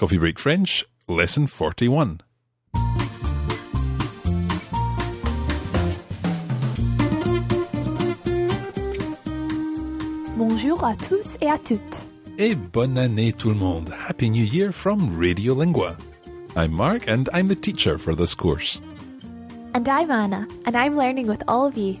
Coffee Break French, Lesson 41. Bonjour à tous et à toutes. Et bonne année tout le monde. Happy New Year from Radiolingua. I'm Mark and I'm the teacher for this course. And I'm Anna, and I'm learning with all of you.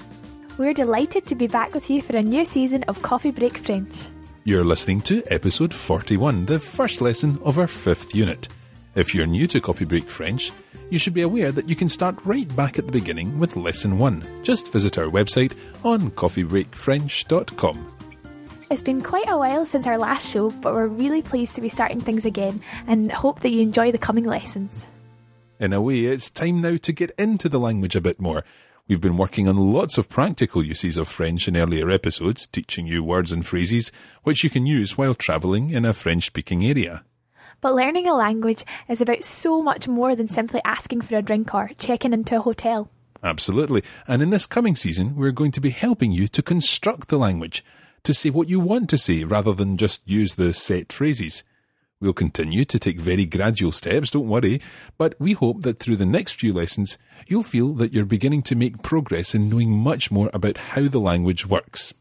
We're delighted to be back with you for a new season of Coffee Break French. You're listening to episode 41, the first lesson of our fifth unit. If you're new to Coffee Break French, you should be aware that you can start right back at the beginning with lesson 1. Just visit our website on coffeebreakfrench.com. It's been quite a while since our last show, but we're really pleased to be starting things again and hope that you enjoy the coming lessons. In a way, it's time now to get into the language a bit more. We've been working on lots of practical uses of French in earlier episodes, teaching you words and phrases which you can use while travelling in a French speaking area. But learning a language is about so much more than simply asking for a drink or checking into a hotel. Absolutely. And in this coming season, we're going to be helping you to construct the language, to say what you want to say rather than just use the set phrases. We'll continue to take very gradual steps, don't worry, but we hope that through the next few lessons, you'll feel that you're beginning to make progress in knowing much more about how the language works.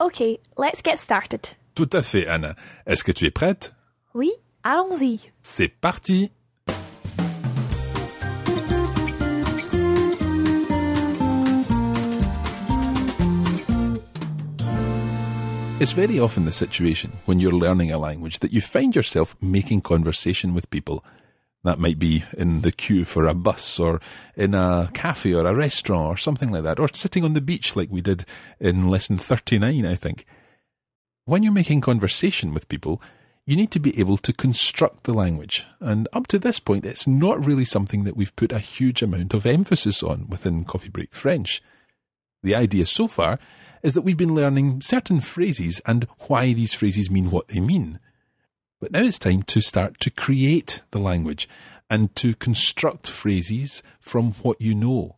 Okay, let's get started. Tout à fait, Anna. Est-ce que tu es prête? Oui, allons-y. C'est parti! It's very often the situation when you're learning a language that you find yourself making conversation with people. That might be in the queue for a bus or in a cafe or a restaurant or something like that, or sitting on the beach like we did in lesson 39, I think. When you're making conversation with people, you need to be able to construct the language. And up to this point, it's not really something that we've put a huge amount of emphasis on within Coffee Break French. The idea so far is that we've been learning certain phrases and why these phrases mean what they mean. But now it's time to start to create the language and to construct phrases from what you know.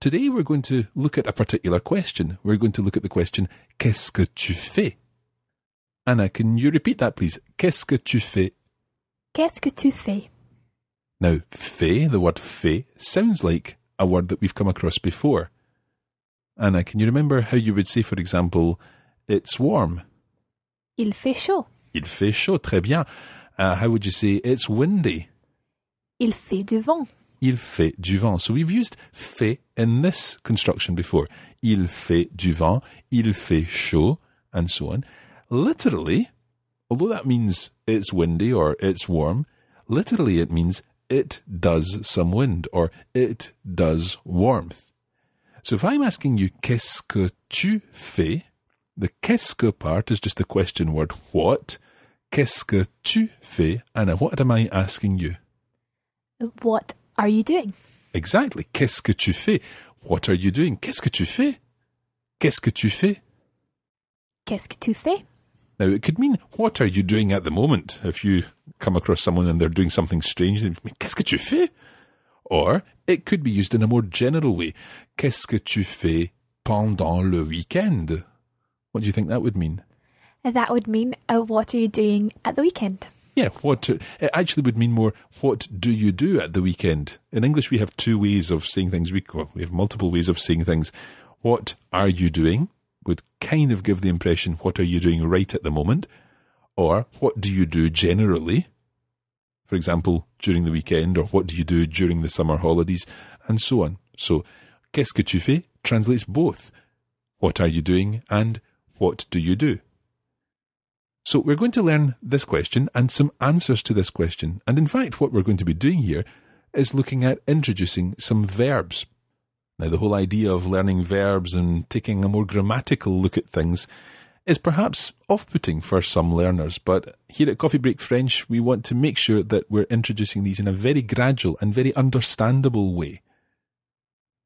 Today we're going to look at a particular question. We're going to look at the question, Qu'est-ce que tu fais? Anna, can you repeat that please? Qu'est-ce que tu fais? Qu'est-ce que tu fais? Now, fait, the word fait, sounds like a word that we've come across before. Anna, can you remember how you would say, for example, it's warm? Il fait chaud. Il fait chaud, très bien. Uh, how would you say it's windy? Il fait du vent. Il fait du vent. So we've used fait in this construction before. Il fait du vent, il fait chaud, and so on. Literally, although that means it's windy or it's warm, literally it means it does some wind or it does warmth. So if I'm asking you, qu'est-ce que tu fais? The qu'est-ce que part is just the question word what. Qu'est-ce que tu fais? Anna, what am I asking you? What are you doing? Exactly. Qu'est-ce que tu fais? What are you doing? Qu'est-ce que tu fais? Qu'est-ce que tu fais? Qu'est-ce que tu fais? Now, it could mean, what are you doing at the moment? If you come across someone and they're doing something strange, they mean, qu'est-ce que tu fais? Or it could be used in a more general way. Qu'est-ce que tu fais pendant le week-end? What do you think that would mean? That would mean, uh, what are you doing at the weekend? Yeah, what it actually would mean more. What do you do at the weekend? In English, we have two ways of saying things. We well, we have multiple ways of saying things. What are you doing? Would kind of give the impression what are you doing right at the moment, or what do you do generally? For example, during the weekend, or what do you do during the summer holidays, and so on. So, qu'est-ce que tu fais translates both. What are you doing and what do you do? So we're going to learn this question and some answers to this question. And in fact, what we're going to be doing here is looking at introducing some verbs. Now, the whole idea of learning verbs and taking a more grammatical look at things is perhaps off putting for some learners, but here at Coffee Break French, we want to make sure that we're introducing these in a very gradual and very understandable way.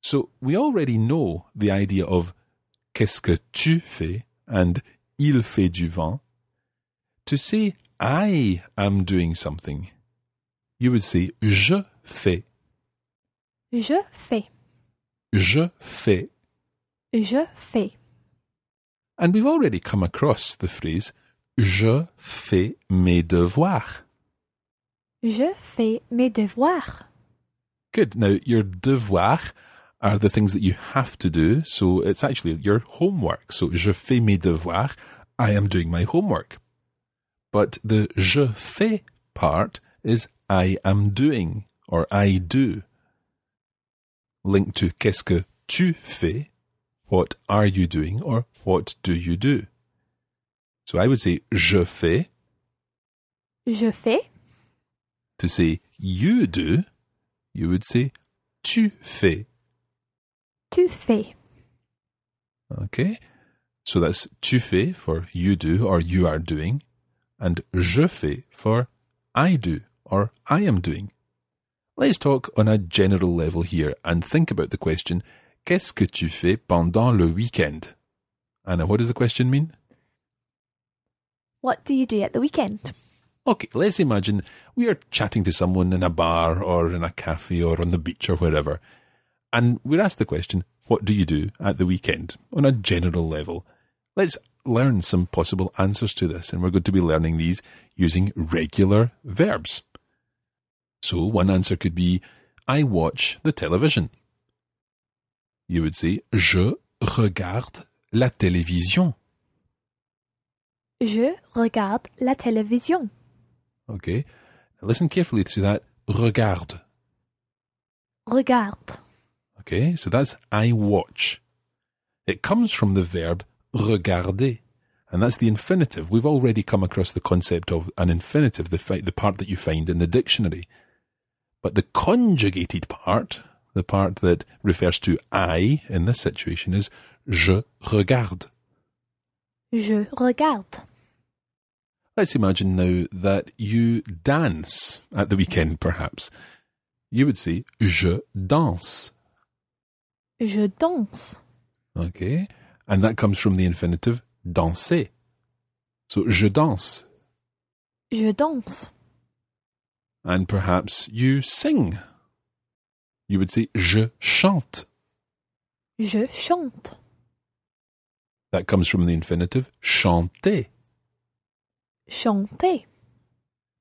So, we already know the idea of qu'est-ce que tu fais and il fait du vent. To say I am doing something, you would say je fais. Je fais. Je fais. Je fais. And we've already come across the phrase je fais mes devoirs. Je fais mes devoirs. Good. Now, your devoirs are the things that you have to do. So it's actually your homework. So je fais mes devoirs. I am doing my homework. But the je fais part is I am doing or I do. Linked to qu'est-ce que tu fais? What are you doing or what do you do? So I would say je fais. Je fais. To say you do, you would say tu fais. Tu fais. Okay? So that's tu fais for you do or you are doing, and je fais for I do or I am doing. Let's talk on a general level here and think about the question Qu'est-ce que tu fais pendant le week-end? Anna, what does the question mean? What do you do at the weekend? Okay, let's imagine we are chatting to someone in a bar or in a cafe or on the beach or wherever, and we're asked the question, What do you do at the weekend? on a general level. Let's learn some possible answers to this, and we're going to be learning these using regular verbs. So, one answer could be, I watch the television. You would say, Je regarde la télévision. Je regarde la télévision. Okay. Now listen carefully to that. Regarde. Regarde. Okay. So that's I watch. It comes from the verb regarder. And that's the infinitive. We've already come across the concept of an infinitive, the, the part that you find in the dictionary. But the conjugated part, the part that refers to I in this situation, is je regarde. Je regarde. Let's imagine now that you dance at the weekend, perhaps. You would say je danse. Je danse. Okay. And that comes from the infinitive danser. So je danse. Je danse. And perhaps you sing. You would say je chante. Je chante. That comes from the infinitive chanter. Chanter.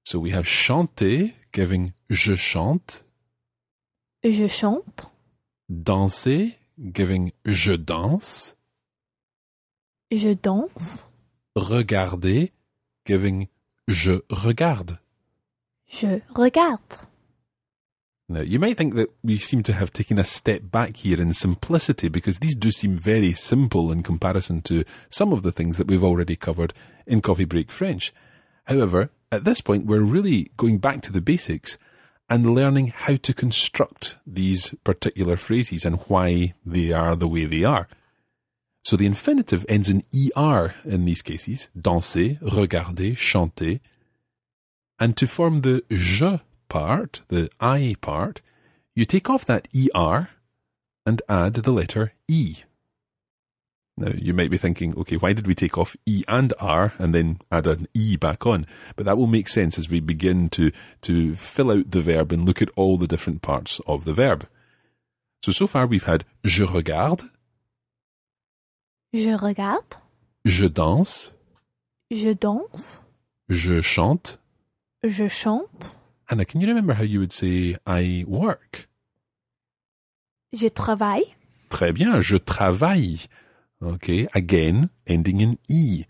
So we have chanter giving je chante, Je chante. danser giving je danse, Je danse. regarder giving je regarde. Je regarde. Now, you might think that we seem to have taken a step back here in simplicity because these do seem very simple in comparison to some of the things that we've already covered in Coffee Break French. However, at this point, we're really going back to the basics and learning how to construct these particular phrases and why they are the way they are. So the infinitive ends in er in these cases danser, regarder, chanter. And to form the je part, the I part, you take off that ER and add the letter E. Now, you might be thinking, okay, why did we take off E and R and then add an E back on? But that will make sense as we begin to, to fill out the verb and look at all the different parts of the verb. So, so far we've had je regarde, Je regarde. je danse, Je danse. je chante. Je chante. Anna, can you remember how you would say I work? Je travaille. Très bien, je travaille. Okay, again, ending in E.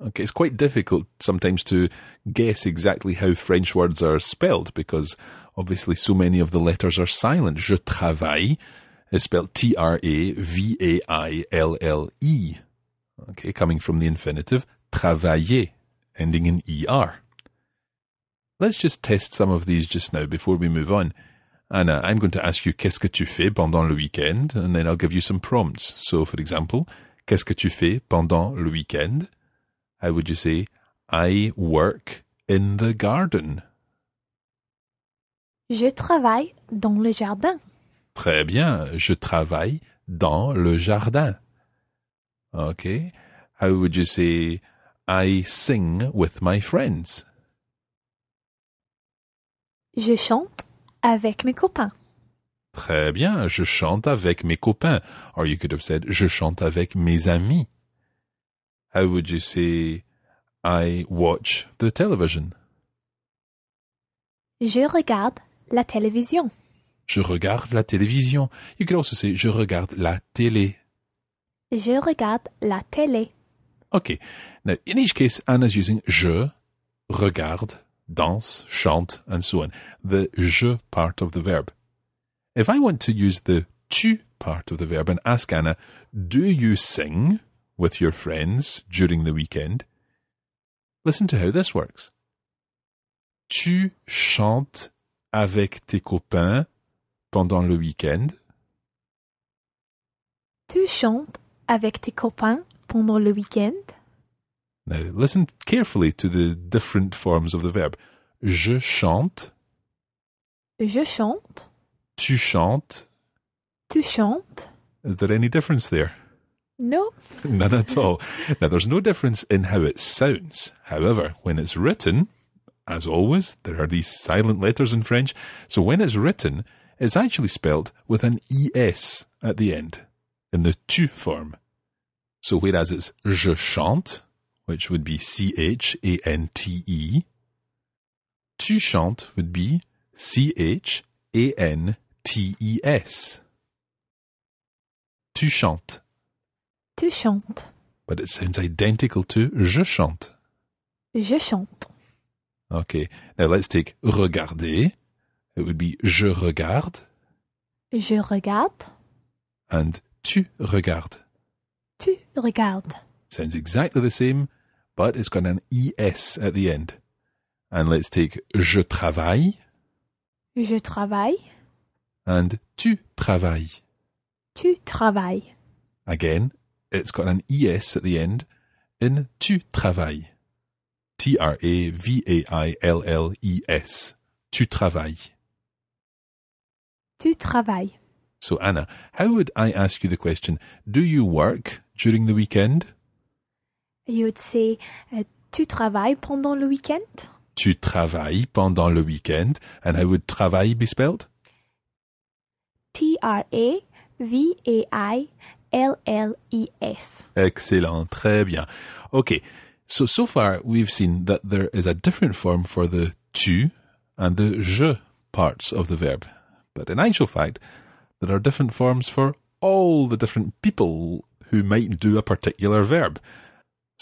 Okay, it's quite difficult sometimes to guess exactly how French words are spelled because obviously so many of the letters are silent. Je travaille is spelled T R A V A I L L E. Okay, coming from the infinitive travailler, ending in ER. Let's just test some of these just now before we move on. Anna, I'm going to ask you qu'est-ce que tu fais pendant le week-end, and then I'll give you some prompts. So, for example, qu'est-ce que tu fais pendant le week-end? How would you say, I work in the garden? Je travaille dans le jardin. Très bien, je travaille dans le jardin. Okay. How would you say, I sing with my friends? Je chante avec mes copains. Très bien, je chante avec mes copains. Or you could have said, je chante avec mes amis. How would you say, I watch the television? Je regarde la télévision. Je regarde la télévision. You could also say je regarde la télé. Je regarde la télé. Okay. Now, in each case, Anna's using je, regarde, danse, chante, and so on. The je part of the verb. If I want to use the tu part of the verb and ask Anna, do you sing with your friends during the weekend? Listen to how this works. Tu chantes avec tes copains pendant le week-end? Tu chantes avec tes copains pendant le week-end? Now, listen carefully to the different forms of the verb. Je chante, Je chante. tu chantes. Tu chantes. Is there any difference there? No. None at all. Now, there's no difference in how it sounds. However, when it's written, as always, there are these silent letters in French. So when it's written, it's actually spelled with an ES at the end, in the tu form. So whereas it's je chante, which would be C H A N T E, tu chantes would be C H A N T E S. Tu chantes. Tu chantes. But it sounds identical to je chante. Je chante. Okay, now let's take regarder. It would be je regarde Je regarde. and tu regardes. Tu regardes. Sounds exactly the same, but it's got an ES at the end. And let's take je travaille Je travaille. and tu travailles. Tu travailles. Again, it's got an ES at the end in tu travailles. T R A V A I L L E S. Tu travailles. Tu travailles. So, Anna, how would I ask you the question, do you work during the weekend? You would say, uh, tu travailles pendant le week-end? Tu travailles pendant le weekend. And how would travail be spelled? T-R-A-V-A-I-L-L-E-S. Excellent. Très bien. Okay. So, so far we've seen that there is a different form for the tu and the je parts of the verb. But in actual fact, there are different forms for all the different people who might do a particular verb.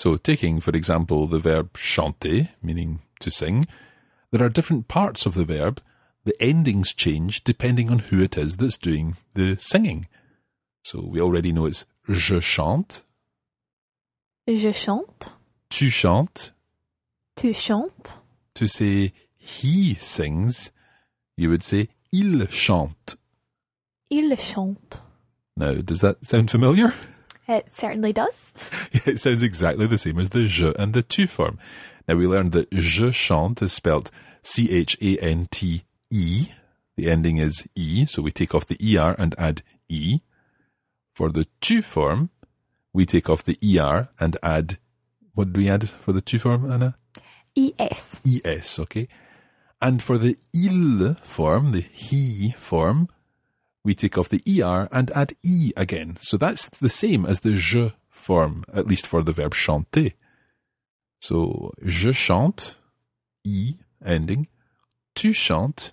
So, taking, for example, the verb chanter, meaning to sing, there are different parts of the verb. The endings change depending on who it is that's doing the singing. So, we already know it's je chante, Je chante. tu chantes. Tu chantes. To say he sings, you would say il chante. Il chante. Now, does that sound familiar? It certainly does. it sounds exactly the same as the je and the tu form. Now, we learned that je chante is spelled C H A N T E. The ending is E, so we take off the ER and add E. For the tu form, we take off the ER and add, what do we add for the tu form, Anna? E-S. es, okay? And for the il form, the he form, we take off the er and add e again. So that's the same as the je form, at least for the verb chanter. So je chante, E ending, tu chantes,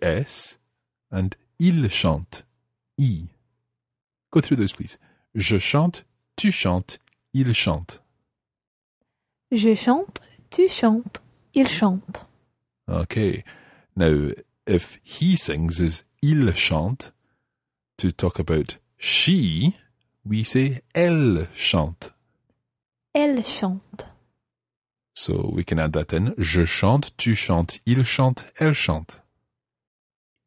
es, and il chante, i. Go through those, please. Je chante, tu chantes, il chante. Je chante. Tu chantes. Il chante. Okay. Now, if he sings is il chante, to talk about she, we say elle chante. Elle chante. So we can add that in. Je chante, tu chantes, il chante, elle chante.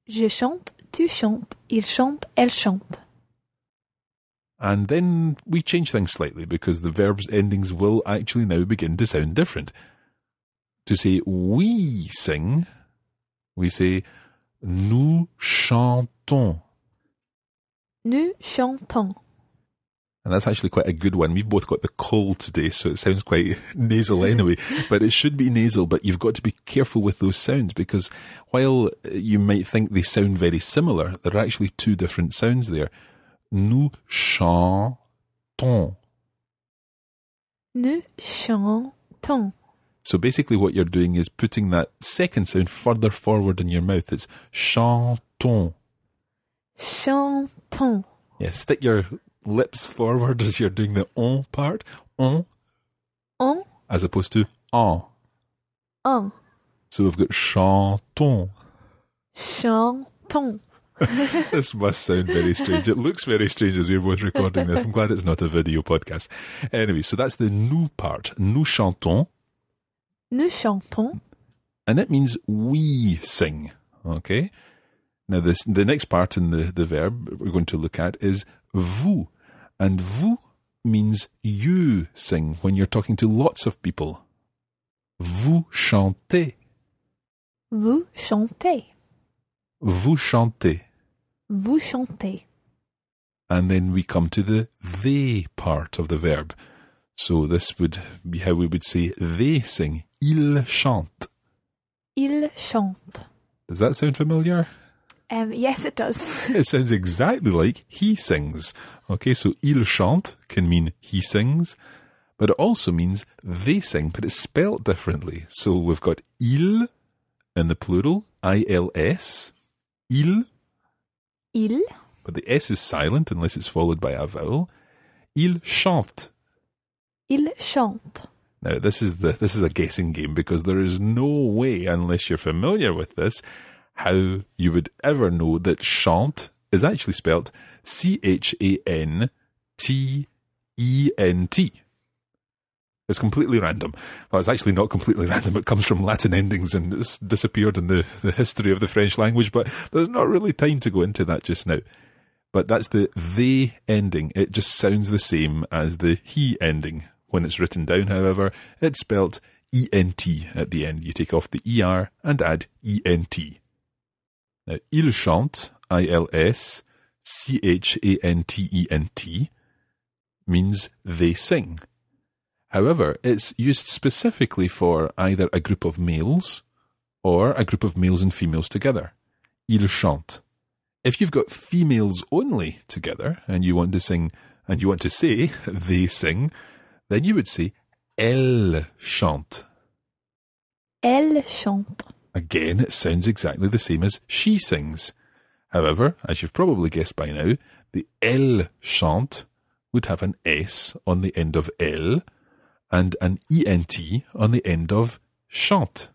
Je chante. Tu chantes. Il chante. Elle chante. And then we change things slightly because the verb's endings will actually now begin to sound different. To say we sing, we say nous chantons. Nous chantons. And that's actually quite a good one. We've both got the cold today, so it sounds quite nasal anyway. but it should be nasal, but you've got to be careful with those sounds because while you might think they sound very similar, there are actually two different sounds there. Nous chantons. Nous chantons. So basically, what you're doing is putting that second sound further forward in your mouth. It's chanton. Chanton. Yeah, stick your lips forward as you're doing the on part. On. On. As opposed to en. Un. So we've got chanton. Chanton. this must sound very strange. It looks very strange as we're both recording this. I'm glad it's not a video podcast. Anyway, so that's the nous part. Nous chantons. Nous chantons. And it means we sing. Okay? Now, this, the next part in the, the verb we're going to look at is vous. And vous means you sing when you're talking to lots of people. Vous chantez. Vous chantez. Vous chantez. Vous chantez. And then we come to the they part of the verb. So this would be how we would say they sing. Ils chantent. Il chante. Does that sound familiar? Um, yes, it does. It sounds exactly like he sings. Okay, so il chante can mean he sings, but it also means they sing, but it's spelt differently. So we've got il in the plural, I-L-S, il, Il. but the S is silent unless it's followed by a vowel. Il chante. Il chante. Now this is the this is a guessing game because there is no way, unless you're familiar with this, how you would ever know that chant is actually spelt C H A N T E N T. It's completely random. Well, it's actually not completely random. It comes from Latin endings and it's disappeared in the, the history of the French language, but there's not really time to go into that just now. But that's the they ending. It just sounds the same as the he ending. When it's written down, however, it's spelt ENT at the end. You take off the ER and add ENT. Now, il chante, I-L-S, C-H-A-N-T-E-N-T, means they sing. However, it's used specifically for either a group of males or a group of males and females together. Il chante. If you've got females only together and you want to sing and you want to say they sing, then you would say elle chante. Elle chante. Again, it sounds exactly the same as she sings. However, as you've probably guessed by now, the elle chante would have an S on the end of elle and an ENT on the end of chante.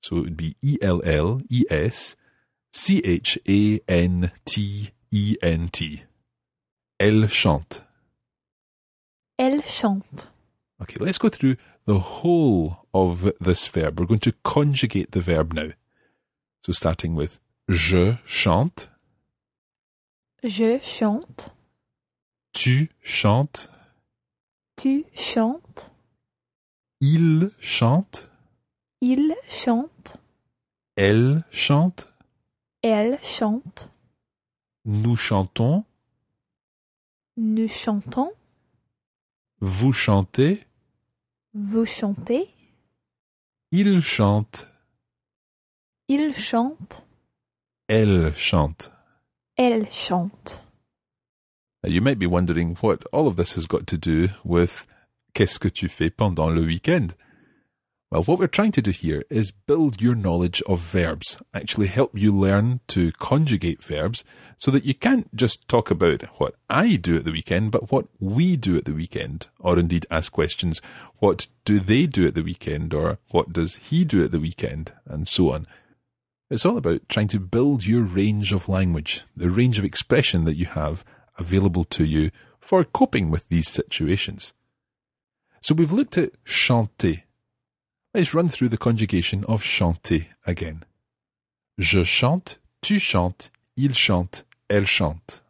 So it would be E L L E S C H A N T E N T. Elle chante. Elle chante. Okay, let's go through the whole of this verb. We're going to conjugate the verb now. So starting with je chante, Je chante. tu chantes, Tu chantes. il chante, Il chante. elle chante, Elle chante. nous chantons, Nous chantons. Vous chantez, Vous chantez. il chante, Il chante. elle chante. Elle chante. Now, you might be wondering what all of this has got to do with Qu'est-ce que tu fais pendant le week-end? Well, what we're trying to do here is build your knowledge of verbs, actually help you learn to conjugate verbs so that you can't just talk about what I do at the weekend, but what we do at the weekend, or indeed ask questions, what do they do at the weekend, or what does he do at the weekend, and so on. It's all about trying to build your range of language, the range of expression that you have available to you for coping with these situations. So we've looked at chanter. Let's run through the conjugation of chanter again. Je chante, tu chantes, il chante, elle chante.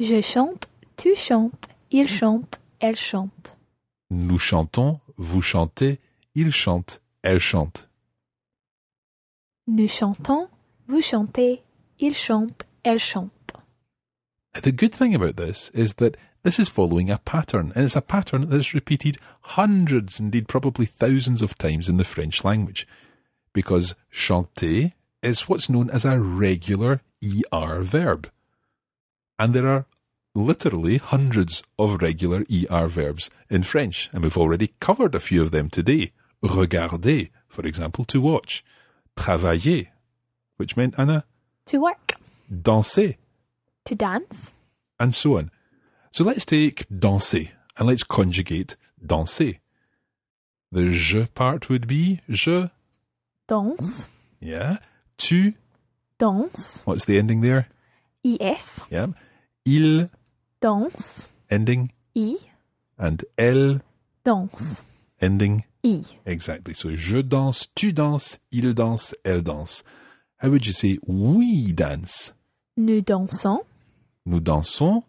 Je chante. Tu chantes. Il chante. Elle chante. Nous chantons, vous chantez, il chante, elle chante. Nous chantons. Vous chantez. Il chante. Elle chante. The good thing about this is that this is following a pattern, and it's a pattern that is repeated hundreds, indeed probably thousands of times in the French language, because chanter is what's known as a regular ER verb. And there are literally hundreds of regular ER verbs in French, and we've already covered a few of them today. Regarder, for example, to watch. Travailler, which meant, Anna, To work. danser, To dance. and so on. So let's take danser and let's conjugate danser. The je part would be je, Danse. yeah. Tu, Danse. what's the ending there? IS. Yeah. Il, Danse. ending, I. and elle, Danse. ending. I. Exactly. So je danse, tu danses, il danse, elle danse. How would you say we dance? Nous dansons. Nous dansons.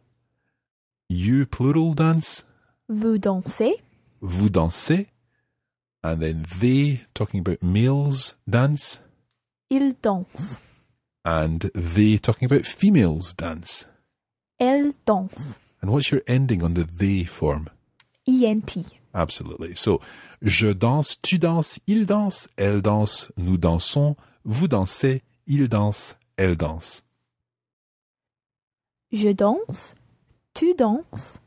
You plural dance. Vous dansez. Vous dansez. And then they, talking about males, dance. Ils danse. And they, talking about females, dance. Elles danse. And what's your ending on the they form? ENT. Absolutely. So, je danse, tu danses, il danse, elle danse, nous dansons, vous dansez, il danse, elle danse. Je danse. Tu danses.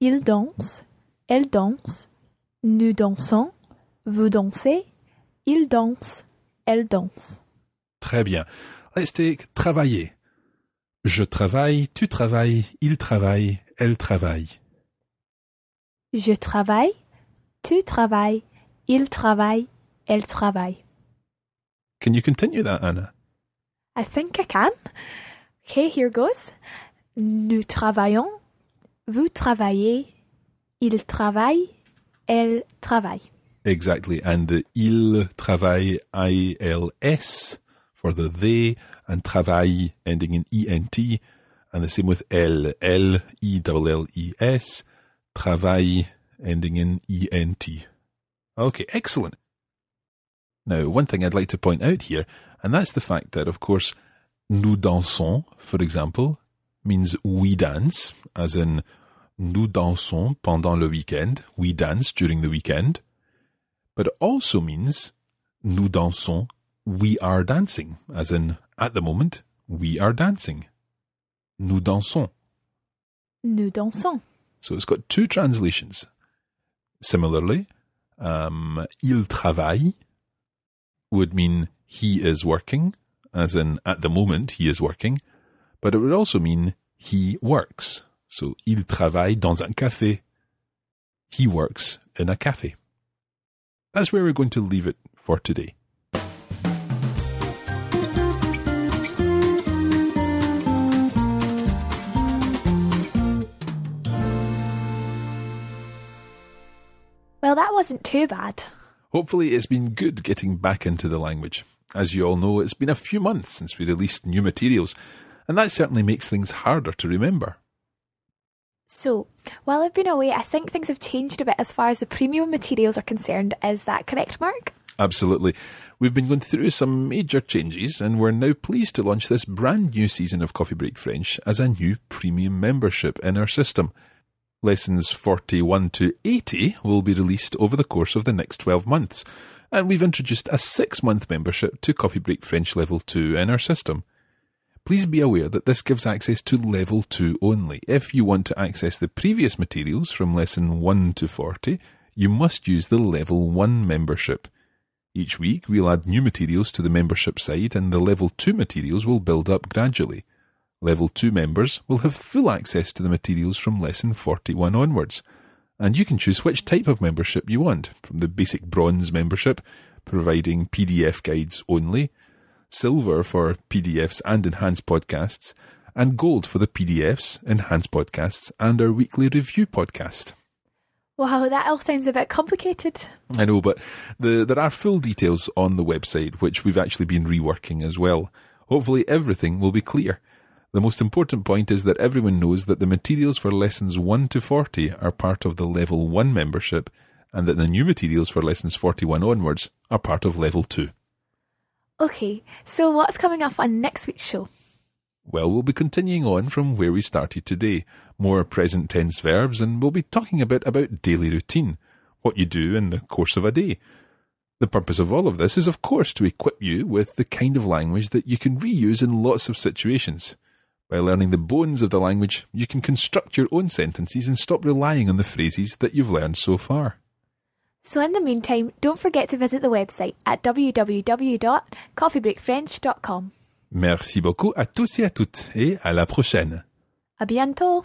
Il danse. Elle danse. Nous dansons. Vous dansez. Il danse. Elle danse. Très bien. Take travailler. Je travaille, tu travailles, il travaille, elle travaille. Je travaille. Tu travailles. Il travaille. Elle travaille. Can you continue that, Anna? I think I can. Okay, here goes. Nous travaillons. Vous travaillez. Il travaille. Elle travaille. Exactly. And the il travaille, I-L-S for the they, and travail ending in E-N-T. And the same with elle, L-E-L-L-E-S, travail ending in E-N-T. Okay, excellent. Now, one thing I'd like to point out here, and that's the fact that, of course, nous dansons, for example, means we dance, as in nous dansons pendant le weekend, we dance during the weekend but it also means nous dansons, we are dancing, as in at the moment, we are dancing. Nous dansons. Nous dansons. So it's got two translations. Similarly, um, il travaille would mean he is working, as in at the moment he is working, but it would also mean he works. So il travaille dans un café. He works in a cafe. That's where we're going to leave it for today. Well, that wasn't too bad. Hopefully, it's been good getting back into the language. As you all know, it's been a few months since we released new materials, and that certainly makes things harder to remember. So, while I've been away, I think things have changed a bit as far as the premium materials are concerned. Is that correct, Mark? Absolutely. We've been going through some major changes, and we're now pleased to launch this brand new season of Coffee Break French as a new premium membership in our system. Lessons 41 to 80 will be released over the course of the next 12 months, and we've introduced a six month membership to Coffee Break French Level 2 in our system. Please be aware that this gives access to Level 2 only. If you want to access the previous materials from Lesson 1 to 40, you must use the Level 1 membership. Each week, we'll add new materials to the membership side, and the Level 2 materials will build up gradually. Level 2 members will have full access to the materials from Lesson 41 onwards, and you can choose which type of membership you want, from the basic bronze membership, providing PDF guides only, silver for PDFs and enhanced podcasts, and gold for the PDFs, enhanced podcasts, and our weekly review podcast. Wow, that all sounds a bit complicated. I know, but the, there are full details on the website, which we've actually been reworking as well. Hopefully, everything will be clear. The most important point is that everyone knows that the materials for lessons 1 to 40 are part of the Level 1 membership, and that the new materials for lessons 41 onwards are part of Level 2. Okay, so what's coming up on next week's show? Well, we'll be continuing on from where we started today. More present tense verbs, and we'll be talking a bit about daily routine, what you do in the course of a day. The purpose of all of this is, of course, to equip you with the kind of language that you can reuse in lots of situations. By learning the bones of the language, you can construct your own sentences and stop relying on the phrases that you've learned so far. So, in the meantime, don't forget to visit the website at www.coffeebreakfrench.com. Merci beaucoup à tous et à toutes et à la prochaine. À bientôt!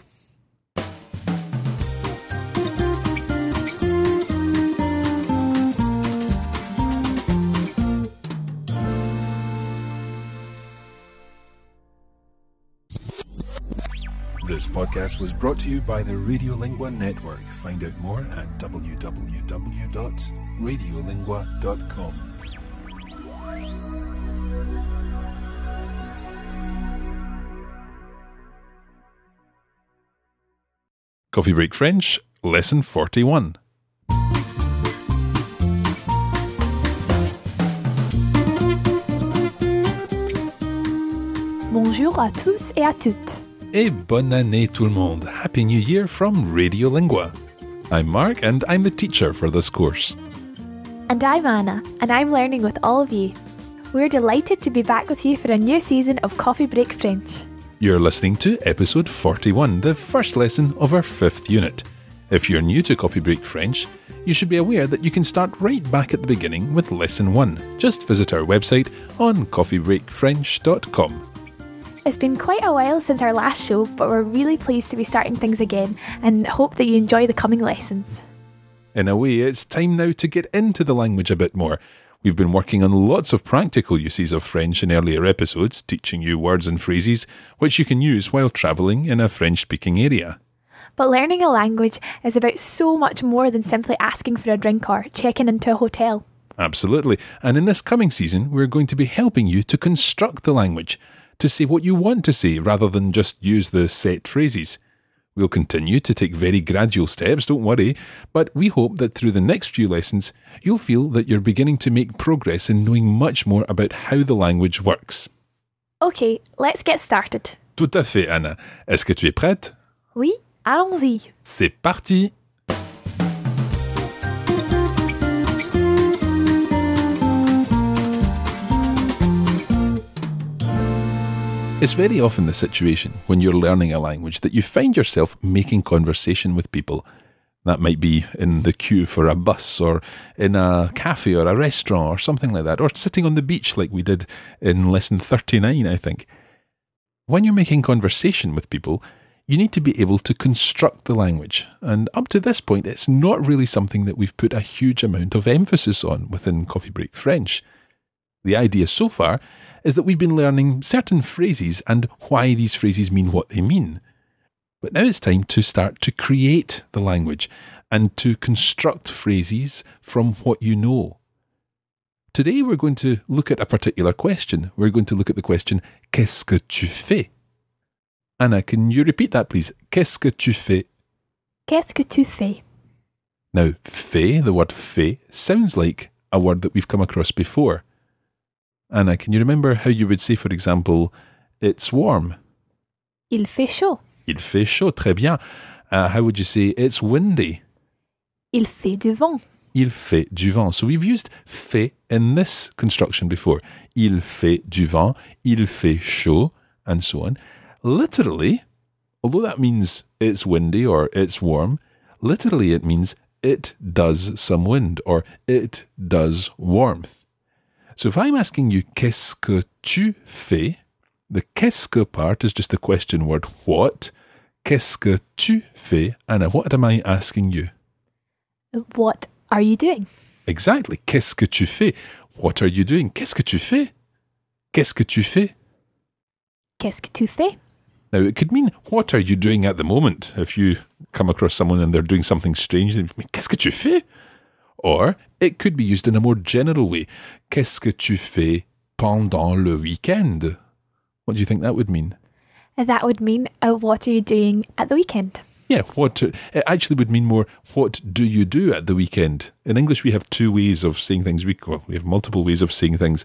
This podcast was brought to you by the Radiolingua Network. Find out more at www.radiolingua.com. Coffee Break French, Lesson 41. Bonjour à tous et à toutes. Et bonne année tout le monde. Happy New Year from Radiolingua. I'm Mark and I'm the teacher for this course. And I'm Anna, and I'm learning with all of you. We're delighted to be back with you for a new season of Coffee Break French. You're listening to episode 41, the first lesson of our fifth unit. If you're new to Coffee Break French, you should be aware that you can start right back at the beginning with lesson 1. Just visit our website on coffeebreakfrench.com. It's been quite a while since our last show, but we're really pleased to be starting things again and hope that you enjoy the coming lessons. In a way, it's time now to get into the language a bit more. We've been working on lots of practical uses of French in earlier episodes, teaching you words and phrases which you can use while travelling in a French speaking area. But learning a language is about so much more than simply asking for a drink or checking into a hotel. Absolutely. And in this coming season, we're going to be helping you to construct the language, to say what you want to say rather than just use the set phrases. We'll continue to take very gradual steps, don't worry, but we hope that through the next few lessons, you'll feel that you're beginning to make progress in knowing much more about how the language works. Okay, let's get started. Tout à fait, Anna. Est-ce que tu es prête? Oui, allons-y. C'est parti! It's very often the situation when you're learning a language that you find yourself making conversation with people. That might be in the queue for a bus or in a cafe or a restaurant or something like that, or sitting on the beach like we did in lesson 39, I think. When you're making conversation with people, you need to be able to construct the language. And up to this point, it's not really something that we've put a huge amount of emphasis on within Coffee Break French. The idea so far is that we've been learning certain phrases and why these phrases mean what they mean. But now it's time to start to create the language and to construct phrases from what you know. Today we're going to look at a particular question. We're going to look at the question Qu'est-ce que tu fais? Anna, can you repeat that please? Qu'est-ce que tu fais? Qu'est-ce que tu fais? Now, fait, the word fait, sounds like a word that we've come across before. Anna, can you remember how you would say, for example, it's warm? Il fait chaud. Il fait chaud, très bien. Uh, how would you say it's windy? Il fait du vent. Il fait du vent. So we've used fait in this construction before. Il fait du vent, il fait chaud, and so on. Literally, although that means it's windy or it's warm, literally it means it does some wind or it does warmth. So if I'm asking you, qu'est-ce que tu fais? The qu'est-ce que part is just the question word what. Qu'est-ce que tu fais? Anna, what am I asking you? What are you doing? Exactly. Qu'est-ce que tu fais? What are you doing? Qu'est-ce que tu fais? Qu'est-ce que tu fais? Qu'est-ce que tu fais? Now, it could mean, what are you doing at the moment? If you come across someone and they're doing something strange, they mean, qu'est-ce que tu fais? Or it could be used in a more general way. Qu'est-ce que tu fais pendant le week-end? What do you think that would mean? That would mean, uh, what are you doing at the weekend? Yeah, what it actually would mean more. What do you do at the weekend? In English, we have two ways of saying things. We well, we have multiple ways of saying things.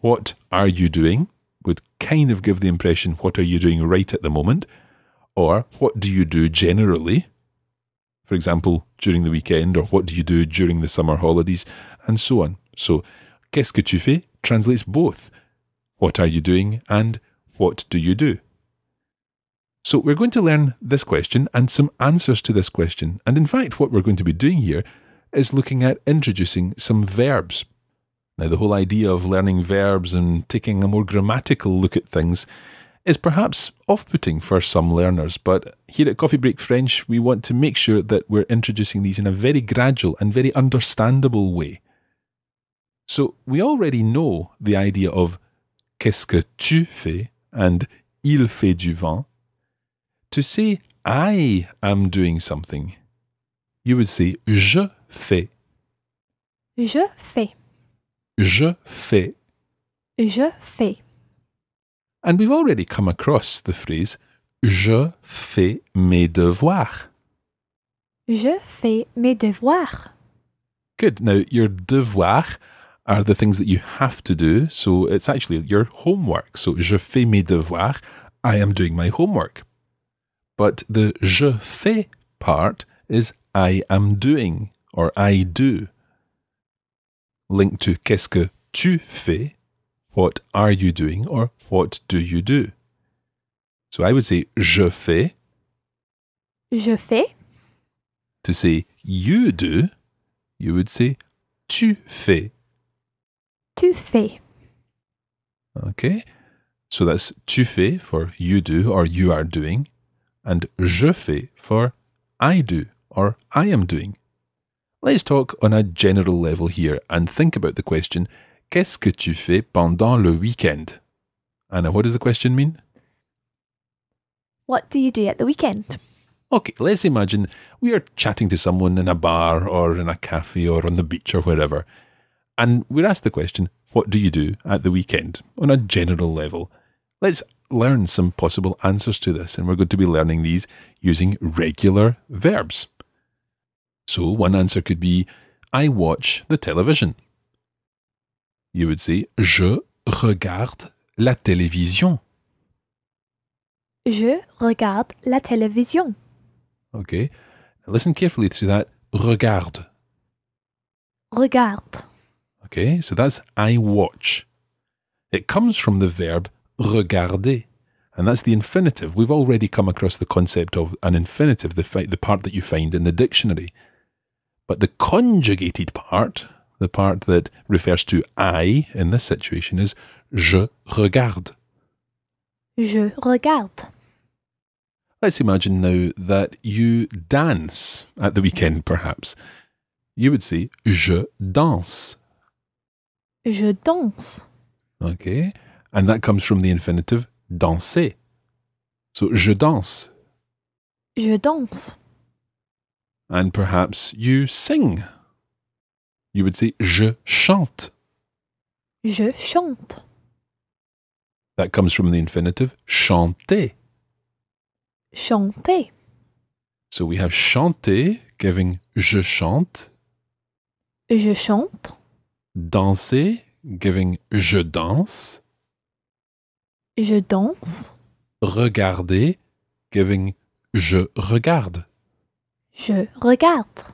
What are you doing? Would kind of give the impression what are you doing right at the moment, or what do you do generally? For example, during the weekend, or what do you do during the summer holidays, and so on. So, qu'est-ce que tu fais translates both. What are you doing and what do you do? So we're going to learn this question and some answers to this question. And in fact, what we're going to be doing here is looking at introducing some verbs. Now, the whole idea of learning verbs and taking a more grammatical look at things is perhaps off putting for some learners, but here at Coffee Break French, we want to make sure that we're introducing these in a very gradual and very understandable way. So, we already know the idea of qu'est-ce que tu fais and il fait du vent. To say I am doing something, you would say je fais. Je fais. Je fais. Je fais. And we've already come across the phrase Je fais mes devoirs. Je fais mes devoirs. Good. Now, your devoirs are the things that you have to do. So it's actually your homework. So, je fais mes devoirs. I am doing my homework. But the je fais part is I am doing or I do. Linked to qu'est-ce que tu fais? What are you doing or what do you do? So I would say je fais. Je fais. To say you do, you would say tu fais. Tu fais. Okay? So that's tu fais for you do or you are doing, and je fais for I do or I am doing. Let's talk on a general level here and think about the question Qu'est-ce que tu fais pendant le week-end? Anna, what does the question mean? What do you do at the weekend? Okay, let's imagine we are chatting to someone in a bar or in a cafe or on the beach or wherever, and we're asked the question, What do you do at the weekend? on a general level. Let's learn some possible answers to this, and we're going to be learning these using regular verbs. So, one answer could be, I watch the television. You would say, Je regarde la télévision. Je regarde la télévision. Okay. Now listen carefully to that. Regarde. Regarde. Okay. So that's I watch. It comes from the verb regarder. And that's the infinitive. We've already come across the concept of an infinitive, the, the part that you find in the dictionary. But the conjugated part, the part that refers to I in this situation, is je regarde. Je regarde. Let's imagine now that you dance at the weekend, perhaps. You would say je danse. Je danse. Okay. And that comes from the infinitive danser. So je danse. Je danse. And perhaps you sing. You would say je chante. Je chante. That comes from the infinitive chanter. Chanter. So we have chanter giving je chante, Je chante. danser giving je danse, Je danse. regarder giving je regarde. Je regarde.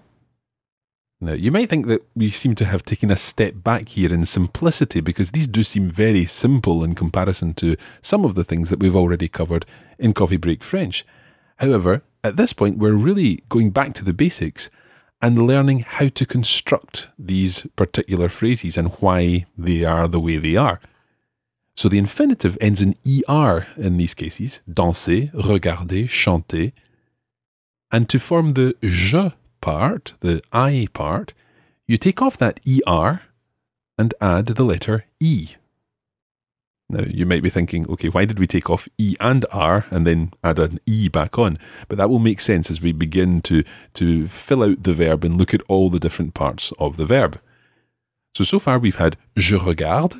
Now, you might think that we seem to have taken a step back here in simplicity because these do seem very simple in comparison to some of the things that we've already covered in Coffee Break French. However, at this point, we're really going back to the basics and learning how to construct these particular phrases and why they are the way they are. So the infinitive ends in er in these cases danser, regarder, chanter. And to form the je part, the I part, you take off that ER and add the letter E. Now, you might be thinking, okay, why did we take off E and R and then add an E back on? But that will make sense as we begin to, to fill out the verb and look at all the different parts of the verb. So, so far we've had je regarde,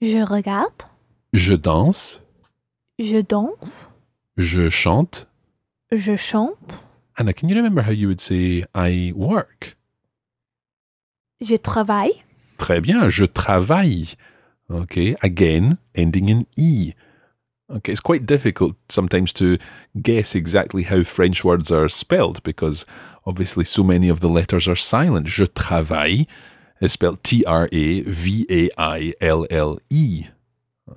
Je regarde. je danse, Je danse. je chante. Je chante. Anna, can you remember how you would say I work? Je travaille. Très bien, je travaille. Okay, again, ending in E. Okay, it's quite difficult sometimes to guess exactly how French words are spelled because obviously so many of the letters are silent. Je travaille is spelled T R A V A I L L E.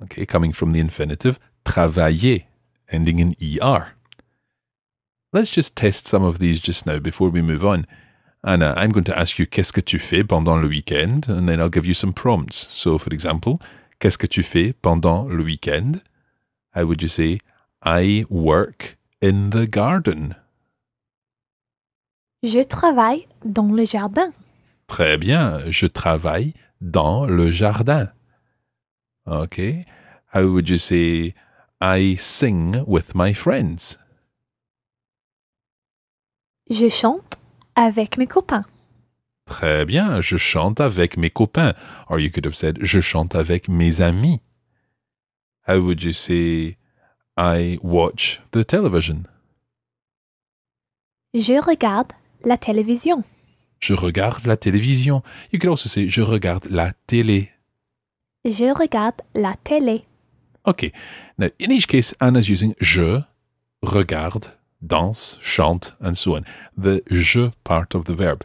Okay, coming from the infinitive travailler ending in ER. Let's just test some of these just now before we move on. Anna, I'm going to ask you qu'est-ce que tu fais pendant le week-end, and then I'll give you some prompts. So, for example, qu'est-ce que tu fais pendant le week-end? How would you say, I work in the garden? Je travaille dans le jardin. Très bien, je travaille dans le jardin. Okay. How would you say, I sing with my friends? Je chante avec mes copains. Très bien, je chante avec mes copains. Or you could have said, je chante avec mes amis. How would you say, I watch the television? Je regarde la télévision. Je regarde la télévision. You could also say, je regarde la télé. Je regarde la télé. Okay. Now, in each case, Anna's using je, regarde, danse, chante, and so on. The je part of the verb.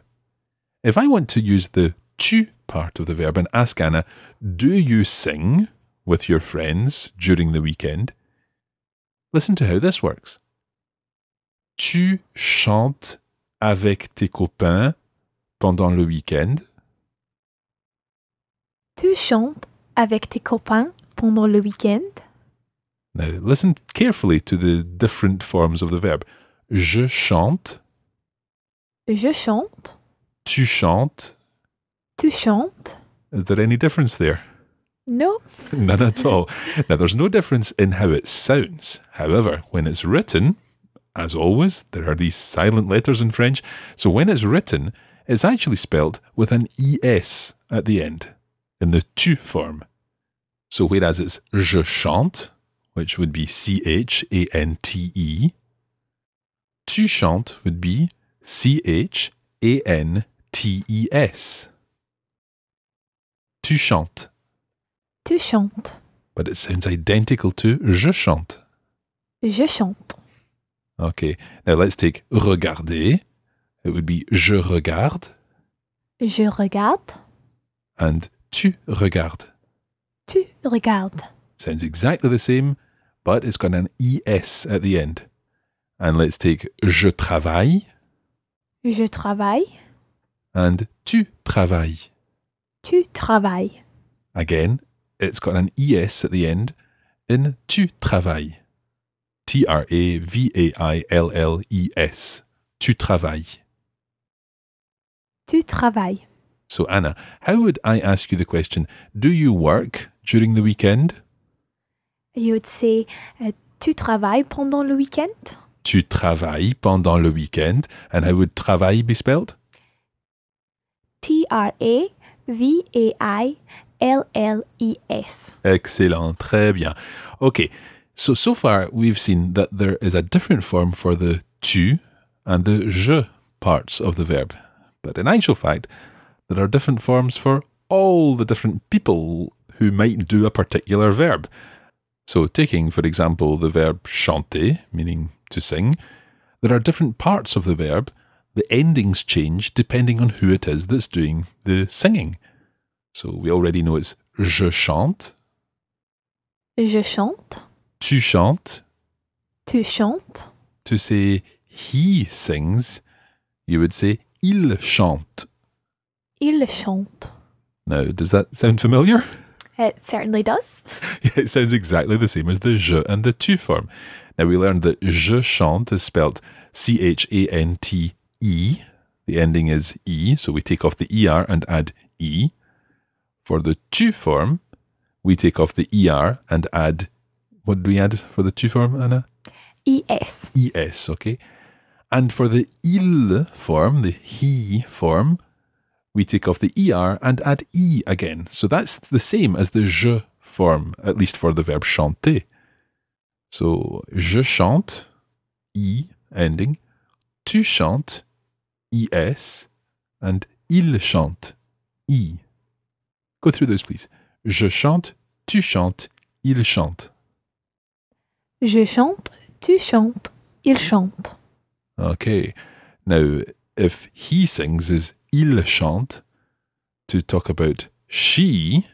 If I want to use the tu part of the verb and ask Anna, do you sing with your friends during the weekend? Listen to how this works. Tu chantes avec tes copains pendant le week-end? Tu chantes avec tes copains pendant le week-end. Now, listen carefully to the different forms of the verb. Je chante, Je chante. tu chantes. Tu chantes. Is there any difference there? No. None at all. Now, there's no difference in how it sounds. However, when it's written, as always, there are these silent letters in French. So when it's written, it's actually spelled with an ES at the end in the tu form. So whereas it's je chante, which would be C H A N T E, tu chantes would be C H A N T E S. Tu chantes. Tu chantes. but it sounds identical to je chante. Je chante. Okay, now let's take regarder. It would be je regarde Je regarde. and tu regardes. Tu regardes. Sounds exactly the same, but it's got an es at the end. And let's take je travaille Je travaille. and tu travailles. Tu travailles. Again, it's got an es at the end in tu travailles. T R A V A I L L E S. Tu travailles. Tu travailles. So, Anna, how would I ask you the question? Do you work during the weekend? You would say, tu travailles pendant le week-end? Tu travailles pendant le weekend. And how would travail be spelled? T-R-A-V-A-I-L-L-E-S. Excellent. Très bien. Okay. So, so far we've seen that there is a different form for the tu and the je parts of the verb. But in actual fact, there are different forms for all the different people who might do a particular verb. So, taking, for example, the verb chanter, meaning to sing, there are different parts of the verb. The endings change depending on who it is that's doing the singing. So, we already know it's je chante, Je chante. tu chantes. Tu chantes. To say he sings, you would say il chante. Il chante. Now, does that sound familiar? It certainly does. Yeah, it sounds exactly the same as the je and the tu form. Now, we learned that je chante is spelled C H A N T E. The ending is E, so we take off the ER and add E. For the tu form, we take off the ER and add, what do we add for the tu form, Anna? ES. es, okay? And for the il form, the he form, we take off the er and add e again. So that's the same as the je form, at least for the verb chanter. So je chante, E ending, tu chantes, es, and il chante, i. Go through those, please. Je chante, tu chantes, il chante. Je chante. Tu chantes. Il chante. Okay. Now, if he sings is il chante, to talk about she,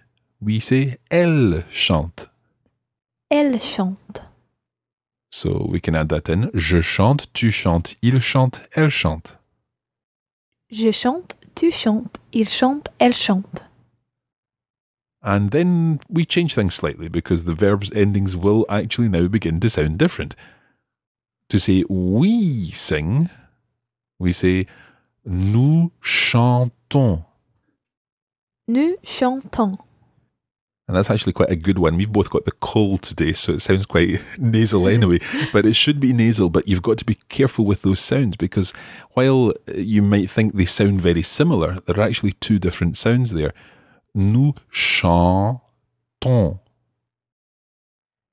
we say elle chante. Elle chante. So we can add that in. Je chante, tu chantes, il chante, elle chante. Je chante, tu chantes, il chante, elle chante. And then we change things slightly because the verb's endings will actually now begin to sound different. To say we sing, we say nous chantons. Nous chantons. And that's actually quite a good one. We've both got the cold today, so it sounds quite nasal anyway. but it should be nasal, but you've got to be careful with those sounds because while you might think they sound very similar, there are actually two different sounds there. Nous chantons.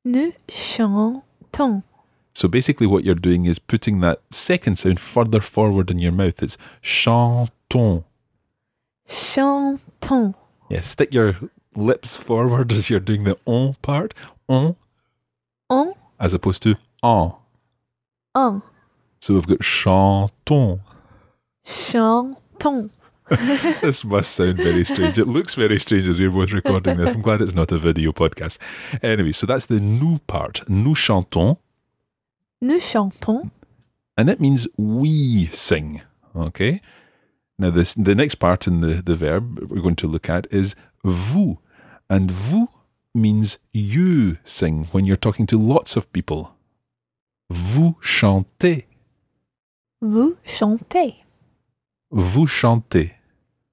Nous chantons. So basically, what you're doing is putting that second sound further forward in your mouth. It's chantons. Chantons. Yeah, stick your lips forward as you're doing the on part. On. On. As opposed to en. Un. So we've got chantons. Chantons. this must sound very strange. It looks very strange as we're both recording this. I'm glad it's not a video podcast. Anyway, so that's the nous part. Nous chantons. Nous chantons. And it means we sing. Okay? Now, this the next part in the, the verb we're going to look at is vous. And vous means you sing when you're talking to lots of people. Vous chantez. Vous chantez. Vous chantez.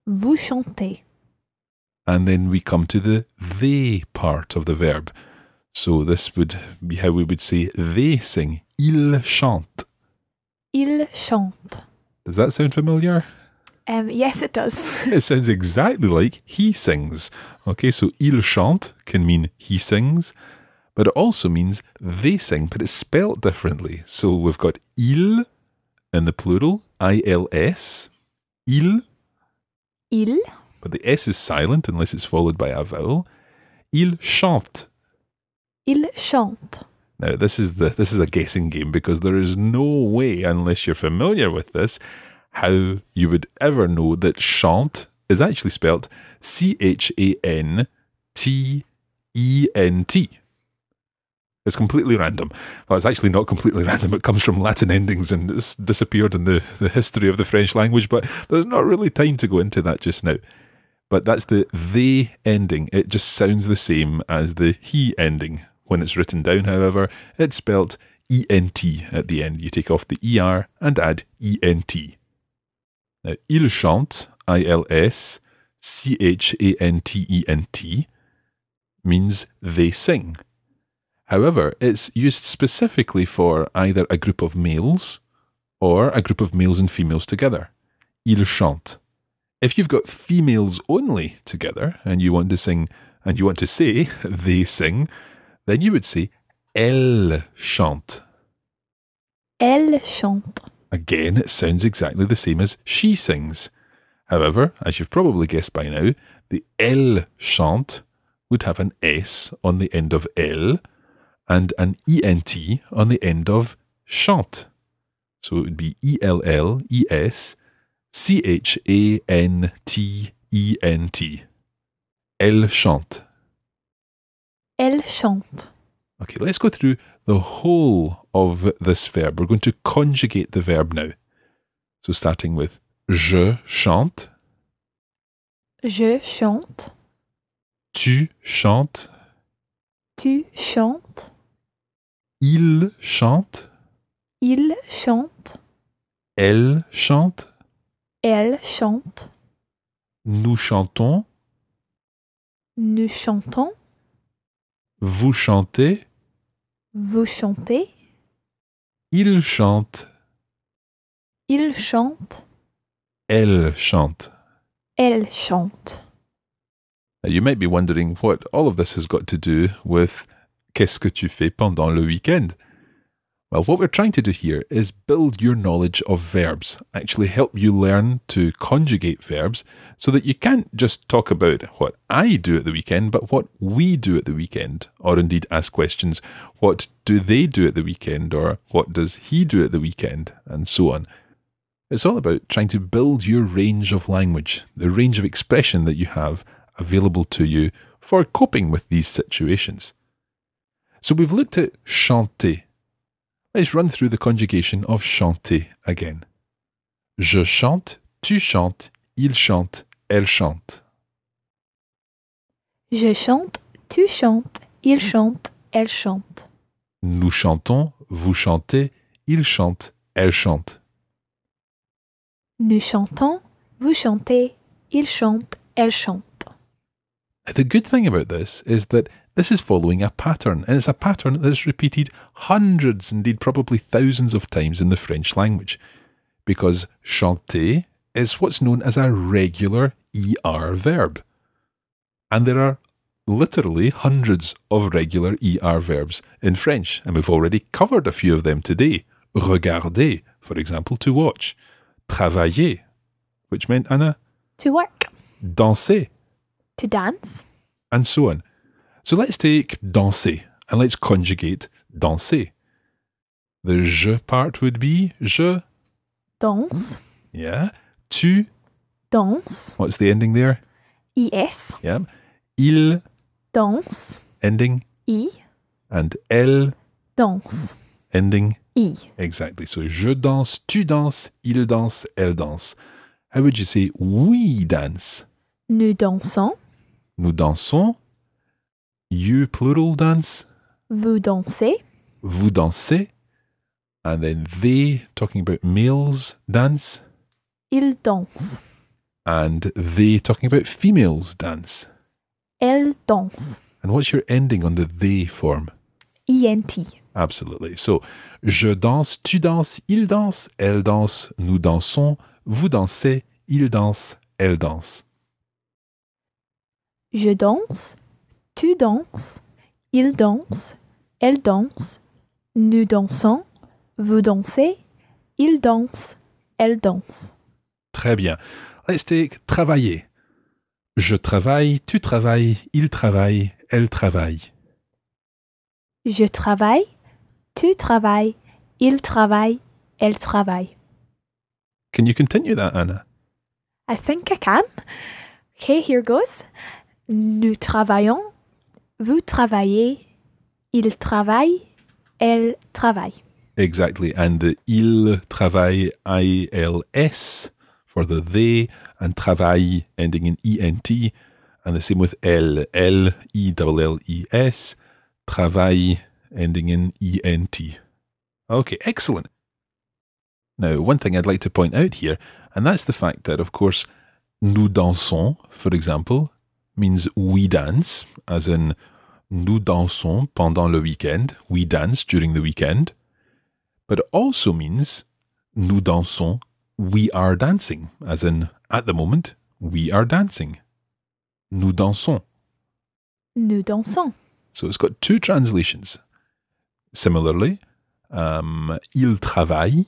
Vous chantez. And then we come to the they part of the verb. So this would be how we would say they sing. Ils chantent. Il chante. Does that sound familiar? Um, yes, it does. It sounds exactly like he sings. Okay, so il chante can mean he sings, but it also means they sing, but it's spelt differently. So we've got il in the plural, I L S, il, Il. but the S is silent unless it's followed by a vowel. Il chante. Il chante. Now this is the this is a guessing game because there is no way, unless you're familiar with this, how you would ever know that chant is actually spelt C H A N T E N T. It's completely random. Well, it's actually not completely random. It comes from Latin endings and it's disappeared in the, the history of the French language, but there's not really time to go into that just now. But that's the they ending. It just sounds the same as the he ending. When it's written down, however, it's spelt ENT at the end. You take off the ER and add ENT. Now, il chante, I L S C H A N T E N T, means they sing. However, it's used specifically for either a group of males or a group of males and females together. Il chante. If you've got females only together and you want to sing and you want to say they sing, then you would say elle chante. Elle chante. Again, it sounds exactly the same as she sings. However, as you've probably guessed by now, the elle chante would have an S on the end of elle and an ENT on the end of chante. So it would be E L L E S C H A N T E N T. Elle chante. Elle chante. Okay, let's go through the whole of this verb. We're going to conjugate the verb now. So starting with je chante, Je chante. tu chantes, Tu chantes. il chante, Il chante. elle chante, Elle chante. nous chantons, Nous chantons. Vous chantez, Vous chantez. il chante, Il chante. elle chante. Elle chante. Now, you might be wondering what all of this has got to do with qu'est-ce que tu fais pendant le week-end? Well, what we're trying to do here is build your knowledge of verbs, actually help you learn to conjugate verbs so that you can't just talk about what I do at the weekend, but what we do at the weekend, or indeed ask questions, what do they do at the weekend, or what does he do at the weekend, and so on. It's all about trying to build your range of language, the range of expression that you have available to you for coping with these situations. So we've looked at chanter, Let's run through the conjugation of chanter again. Je chante, tu chantes, il chante, elle chante. Je chante, tu chantes, il chante, elle chante. Nous chantons, vous chantez, il chante, elle chante. Nous chantons, vous chantez, il chante, elle chante. The good thing about this is that this is following a pattern, and it's a pattern that is repeated hundreds, indeed probably thousands of times in the French language, because chanter is what's known as a regular ER verb. And there are literally hundreds of regular ER verbs in French, and we've already covered a few of them today. Regarder, for example, to watch. Travailler, which meant, Anna, To work. danser, To dance. and so on. So let's take danser and let's conjugate danser. The je part would be je, Danse. yeah. Tu, Danse. what's the ending there? IS. Yeah. Il, Danse. ending, I. and elle, Danse. ending. I. Exactly. So je danse, tu danses, il danse, elle danse. How would you say we dance? Nous dansons. Nous dansons. You plural dance. Vous dansez. Vous dansez. And then they, talking about males, dance. Ils danse. And they, talking about females, dance. Elles danse. And what's your ending on the they form? ENT. Absolutely. So, je danse, tu danses, il danse, elle danse, nous dansons, vous dansez, il danse, elle danse. Je danse. Tu danses. Il danse. Elle danse. Nous dansons. Vous dansez. Il danse. Elle danse. Très bien. Take travailler. Je travaille, tu travailles, il travaille, elle travaille. Je travaille. Tu travailles. Il travaille. Elle travaille. Can you continue that, Anna? I think I can. Okay, here goes. Nous travaillons. Vous travaillez. Il travaille. Elle travaille. Exactly. And the il travaille, I-L-S for the they, and travail ending in E-N-T. And the same with elle, L-E-L-L-E-S, travail ending in E-N-T. Okay, excellent. Now, one thing I'd like to point out here, and that's the fact that, of course, nous dansons, for example, means we dance, as in nous dansons pendant le weekend, we dance during the weekend but it also means nous dansons, we are dancing, as in at the moment, we are dancing. Nous dansons. Nous dansons. So it's got two translations. Similarly, um, il travaille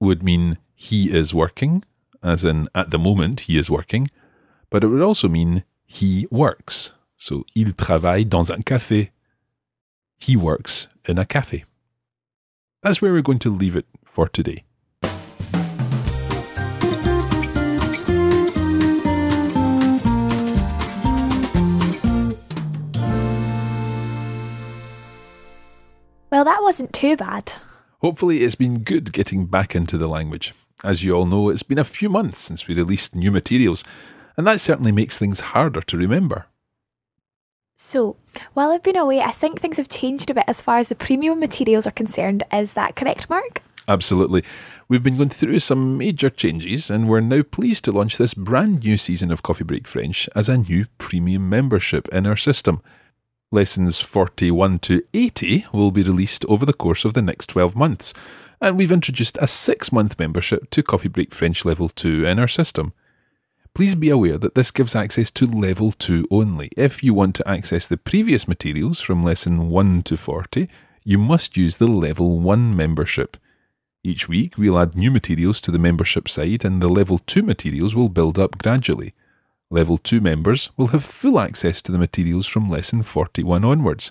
would mean he is working, as in at the moment he is working, but it would also mean he works. So il travaille dans un café. He works in a cafe. That's where we're going to leave it for today. Well, that wasn't too bad. Hopefully, it's been good getting back into the language. As you all know, it's been a few months since we released new materials, and that certainly makes things harder to remember. So, while I've been away, I think things have changed a bit as far as the premium materials are concerned. Is that correct, Mark? Absolutely. We've been going through some major changes, and we're now pleased to launch this brand new season of Coffee Break French as a new premium membership in our system. Lessons 41 to 80 will be released over the course of the next 12 months, and we've introduced a six month membership to Coffee Break French Level 2 in our system. Please be aware that this gives access to Level 2 only. If you want to access the previous materials from Lesson 1 to 40, you must use the Level 1 membership. Each week, we'll add new materials to the membership side, and the Level 2 materials will build up gradually. Level 2 members will have full access to the materials from Lesson 41 onwards,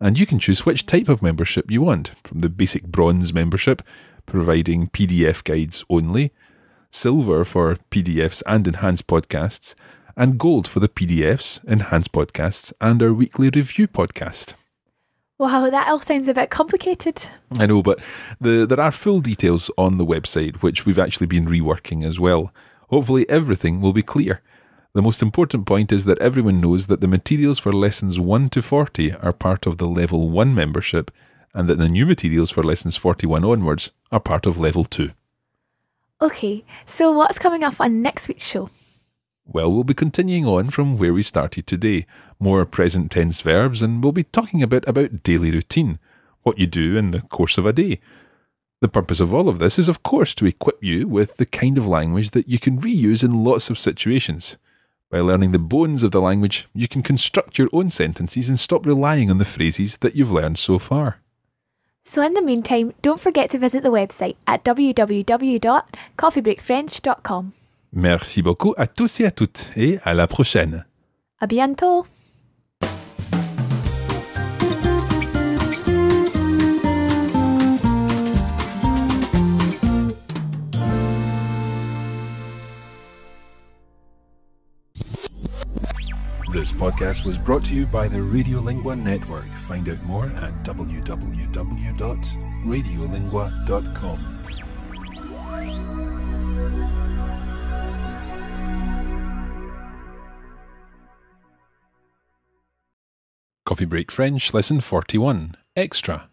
and you can choose which type of membership you want, from the basic bronze membership, providing PDF guides only, silver for PDFs and enhanced podcasts, and gold for the PDFs, enhanced podcasts, and our weekly review podcast. Wow, that all sounds a bit complicated. I know, but the, there are full details on the website, which we've actually been reworking as well. Hopefully, everything will be clear. The most important point is that everyone knows that the materials for lessons 1 to 40 are part of the Level 1 membership, and that the new materials for lessons 41 onwards are part of Level 2. Okay, so what's coming up on next week's show? Well, we'll be continuing on from where we started today. More present tense verbs, and we'll be talking a bit about daily routine, what you do in the course of a day. The purpose of all of this is, of course, to equip you with the kind of language that you can reuse in lots of situations. By learning the bones of the language, you can construct your own sentences and stop relying on the phrases that you've learned so far. So, in the meantime, don't forget to visit the website at www.coffeebreakfrench.com. Merci beaucoup à tous et à toutes, et à la prochaine. À bientôt! Podcast was brought to you by the Radiolingua Network. Find out more at www.radiolingua.com. Coffee Break French, Lesson 41, Extra.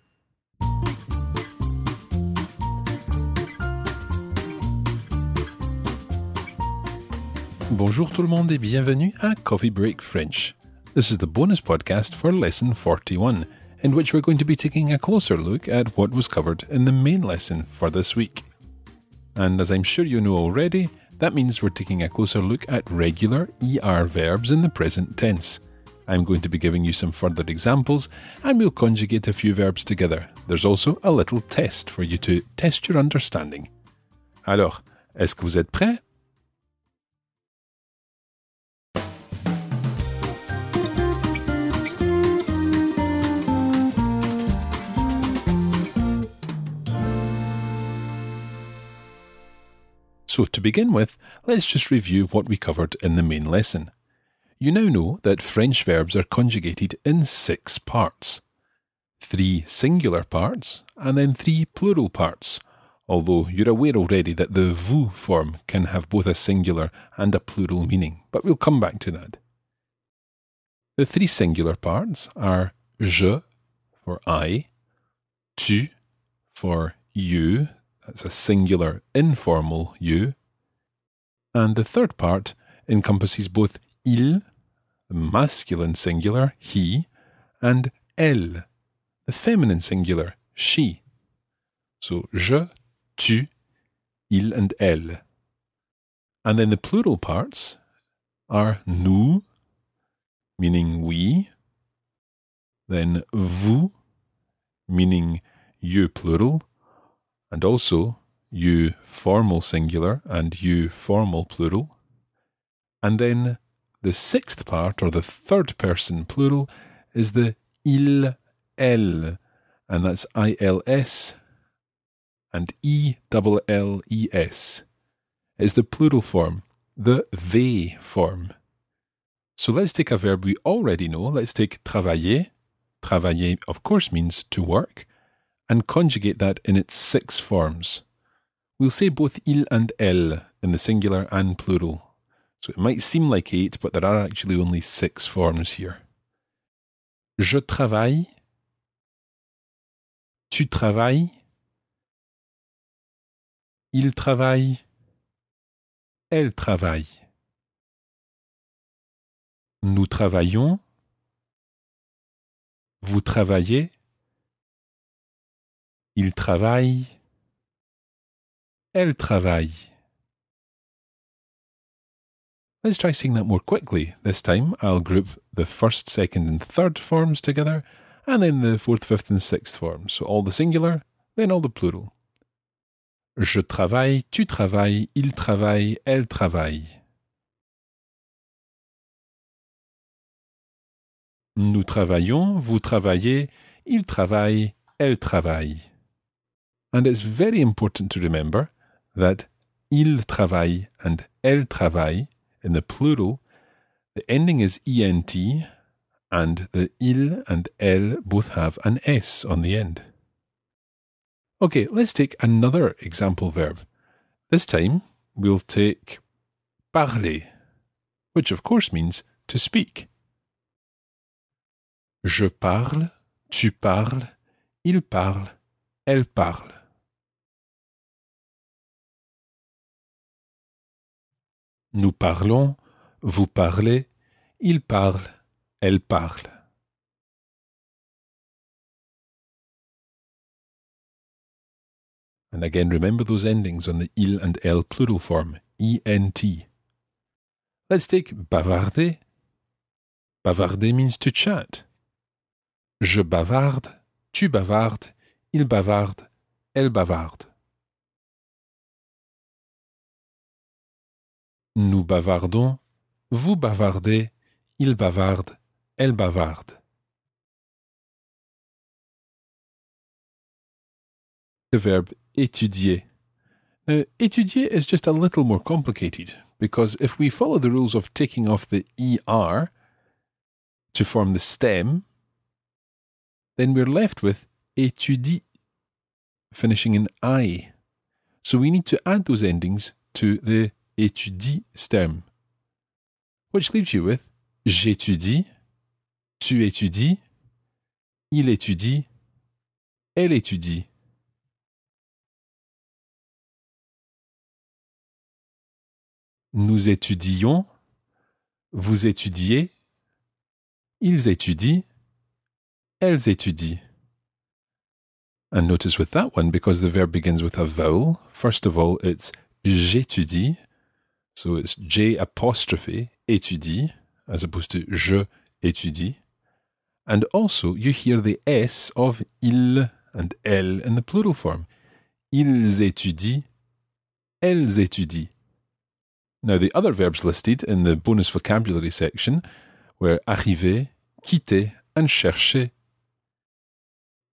Bonjour tout le monde et bienvenue à Coffee Break French. This is the bonus podcast for Lesson 41, in which we're going to be taking a closer look at what was covered in the main lesson for this week. And as I'm sure you know already, that means we're taking a closer look at regular ER verbs in the present tense. I'm going to be giving you some further examples and we'll conjugate a few verbs together. There's also a little test for you to test your understanding. Alors, est-ce que vous êtes prêts? So, to begin with, let's just review what we covered in the main lesson. You now know that French verbs are conjugated in six parts three singular parts and then three plural parts, although you're aware already that the vous form can have both a singular and a plural meaning, but we'll come back to that. The three singular parts are je for I, tu for you, that's a singular informal you, and the third part encompasses both il, the masculine singular, he, and elle, the feminine singular, she. So je, tu, il, and elle. And then the plural parts are nous, meaning we, then vous, meaning you plural, and also you formal singular and you formal plural. And then the sixth part, or the third person plural, is the il, elle, and that's I-L-S and E-double-L-E-S. Is the plural form, the they form. So let's take a verb we already know. Let's take travailler. Travailler, of course, means to work, and conjugate that in its six forms. We'll say both il and elle in the singular and plural. So it might seem like eight, but there are actually only six forms here. Je travaille. Tu travailles. Il travaille. Elle travaille. Nous travaillons. Vous travaillez. Il travaille. Elle travaille. Let's try saying that more quickly. This time I'll group the first, second, and third forms together, and then the fourth, fifth, and sixth forms. So all the singular, then all the plural. Je travaille, tu travailles, il travaille, elle travaille. Nous travaillons, vous travaillez, il travaille, elle travaille. And it's very important to remember that il travaille and elle travaille in the plural, the ending is ent and the il and elle both have an s on the end. Okay, let's take another example verb. This time we'll take parler, which of course means to speak. Je parle, tu parles, il parle, elle parle. Nous parlons, vous parlez, il parle, elle parle. And again, remember those endings on the il and elle plural form, ent. Let's take bavarder. Bavarder means to chat. Je bavarde, tu bavardes, il bavarde, elle bavarde. Nous bavardons, vous bavardez, il bavarde, elle bavarde. The verb étudier. Now, étudier is just a little more complicated because if we follow the rules of taking off the ER to form the stem, then we're left with étudie, finishing in I. So we need to add those endings to the étudie stem, which leaves you with? J'étudie, tu étudies, il étudie, elle étudie. Nous étudions, vous étudiez, ils étudient, elles étudient. And notice with that one, because the verb begins with a vowel, first of all, it's j'étudie, so it's J apostrophe étudie, as opposed to je étudie. And also, you hear the S of il and elle in the plural form. Ils étudient, elles étudient. Now, the other verbs listed in the bonus vocabulary section were arriver, quitter, and chercher.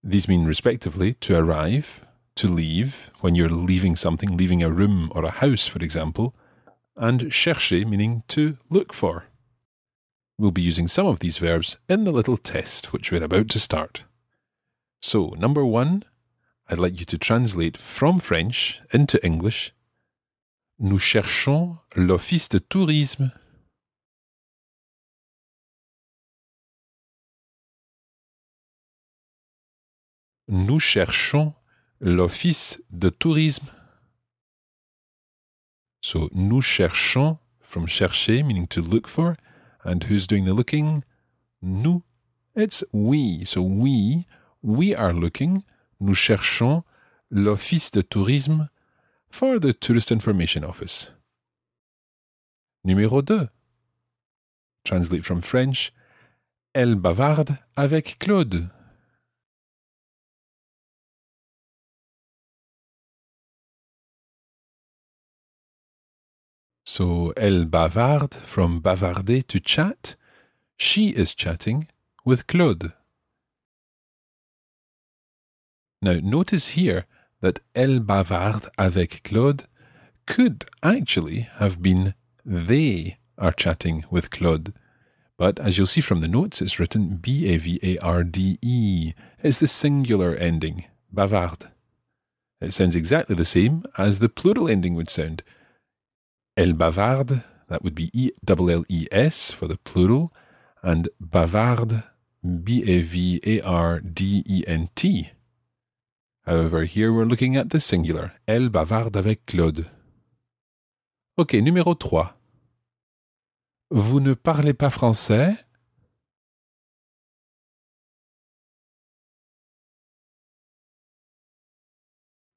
These mean, respectively, to arrive, to leave, when you're leaving something, leaving a room or a house, for example, and chercher meaning to look for. We'll be using some of these verbs in the little test which we're about to start. So, number one, I'd like you to translate from French into English. Nous cherchons l'office de tourisme. Nous cherchons l'office de tourisme. So, nous cherchons, from chercher, meaning to look for. And who's doing the looking? Nous. It's we. So, we, we are looking. Nous cherchons l'office de tourisme for the Tourist Information Office. Numéro 2. Translate from French. Elle bavarde avec Claude. So, elle bavarde from bavarder to chat. She is chatting with Claude. Now, notice here that elle bavarde avec Claude could actually have been they are chatting with Claude. But as you'll see from the notes, it's written B A V A R D E. It's the singular ending, bavarde. It sounds exactly the same as the plural ending would sound. Elle bavarde, that would be E L L E S for the plural, and bavarde, B A V A R D E N T. However, here we're looking at the singular. Elle bavarde avec Claude. Ok, numéro 3. Vous ne parlez pas français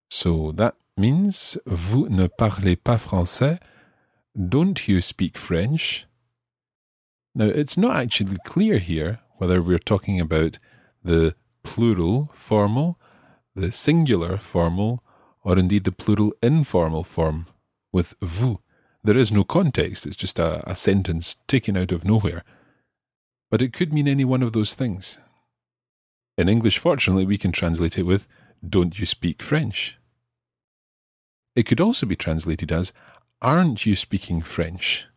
So that means vous ne parlez pas français. Don't you speak French? Now, it's not actually clear here whether we're talking about the plural formal, the singular formal, or indeed the plural informal form with vous. There is no context, it's just a, a sentence taken out of nowhere. But it could mean any one of those things. In English, fortunately, we can translate it with, Don't you speak French? It could also be translated as, Aren't you speaking French?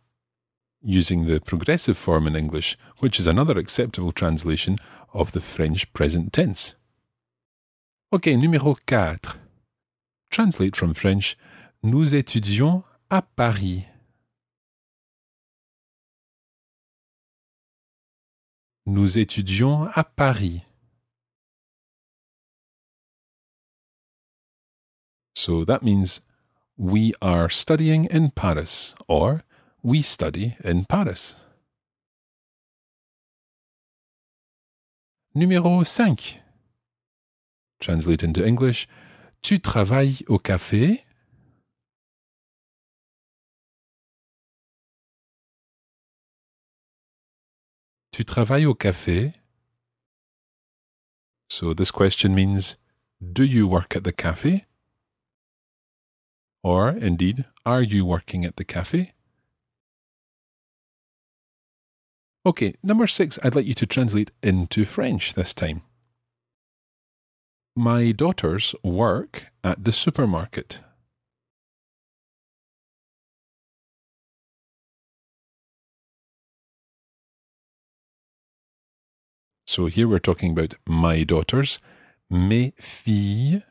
using the progressive form in English, which is another acceptable translation of the French present tense. Ok, numéro 4. Translate from French. Nous étudions à Paris. Nous étudions à Paris. So that means we are studying in Paris or we study in Paris. Numéro 5. Translate into English. Tu travailles au café? Tu travailles au café? So this question means Do you work at the cafe? Or, indeed, are you working at the cafe? Okay, number six, I'd like you to translate into French this time. My daughters work at the supermarket. So here we're talking about my daughters, mes filles,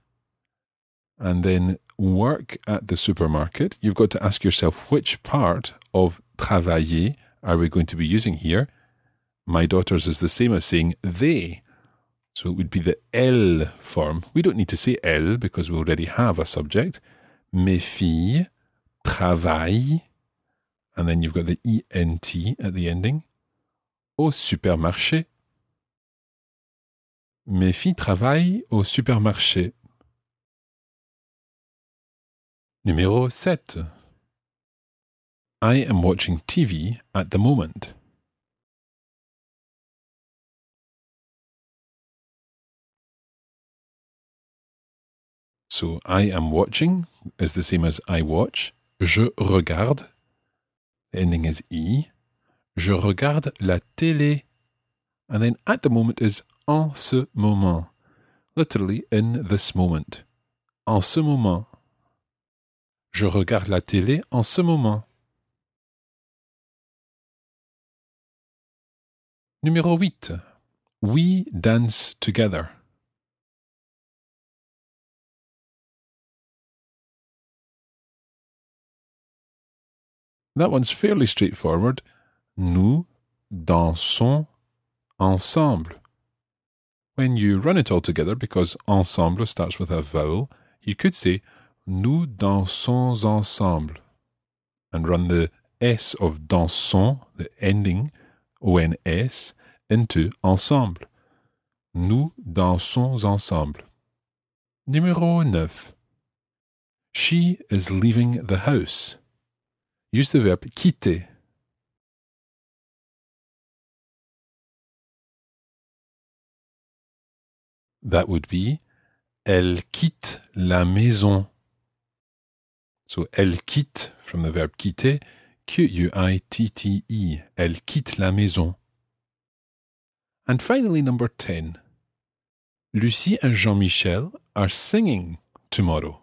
and then work at the supermarket. You've got to ask yourself which part of travailler are we going to be using here? My daughters is the same as saying they. So it would be the elles form. We don't need to say elles because we already have a subject. Mes filles travaillent, and then you've got the ent at the ending. Au supermarché. Mes filles travaillent au supermarché. Numéro 7. I am watching TV at the moment. So I am watching is the same as I watch. Je regarde. The ending is E. Je regarde la télé. And then at the moment is en ce moment. Literally in this moment. En ce moment. Je regarde la télé en ce moment. Numéro 8. We dance together. That one's fairly straightforward. Nous dansons ensemble. When you run it all together, because ensemble starts with a vowel, you could say Nous dansons ensemble. And run the S of dansons, the ending, ONS, into ensemble. Nous dansons ensemble. Numéro 9. She is leaving the house. Use the verb quitter. That would be Elle quitte la maison. So elle quitte from the verb quitter, Q-U-I-T-T-E. Elle quitte la maison. And finally, number 10. Lucie and Jean-Michel are singing tomorrow.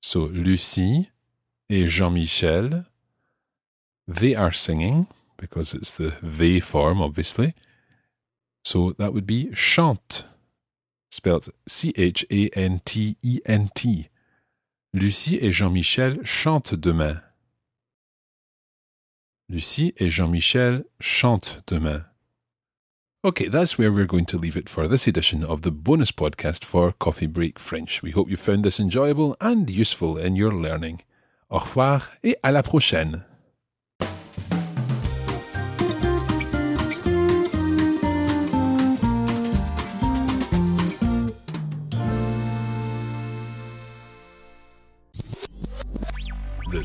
So Lucie et Jean-Michel, they are singing because it's the they form, obviously. So that would be chantent, spelled C H A N T E N T. Lucie et Jean-Michel chantent demain. Lucie et Jean-Michel chantent demain. Okay, that's where we're going to leave it for this edition of the bonus podcast for Coffee Break French. We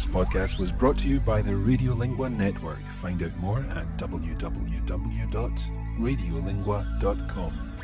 This podcast was brought to you by the Radiolingua Network. Find out more at www.radiolingua.com.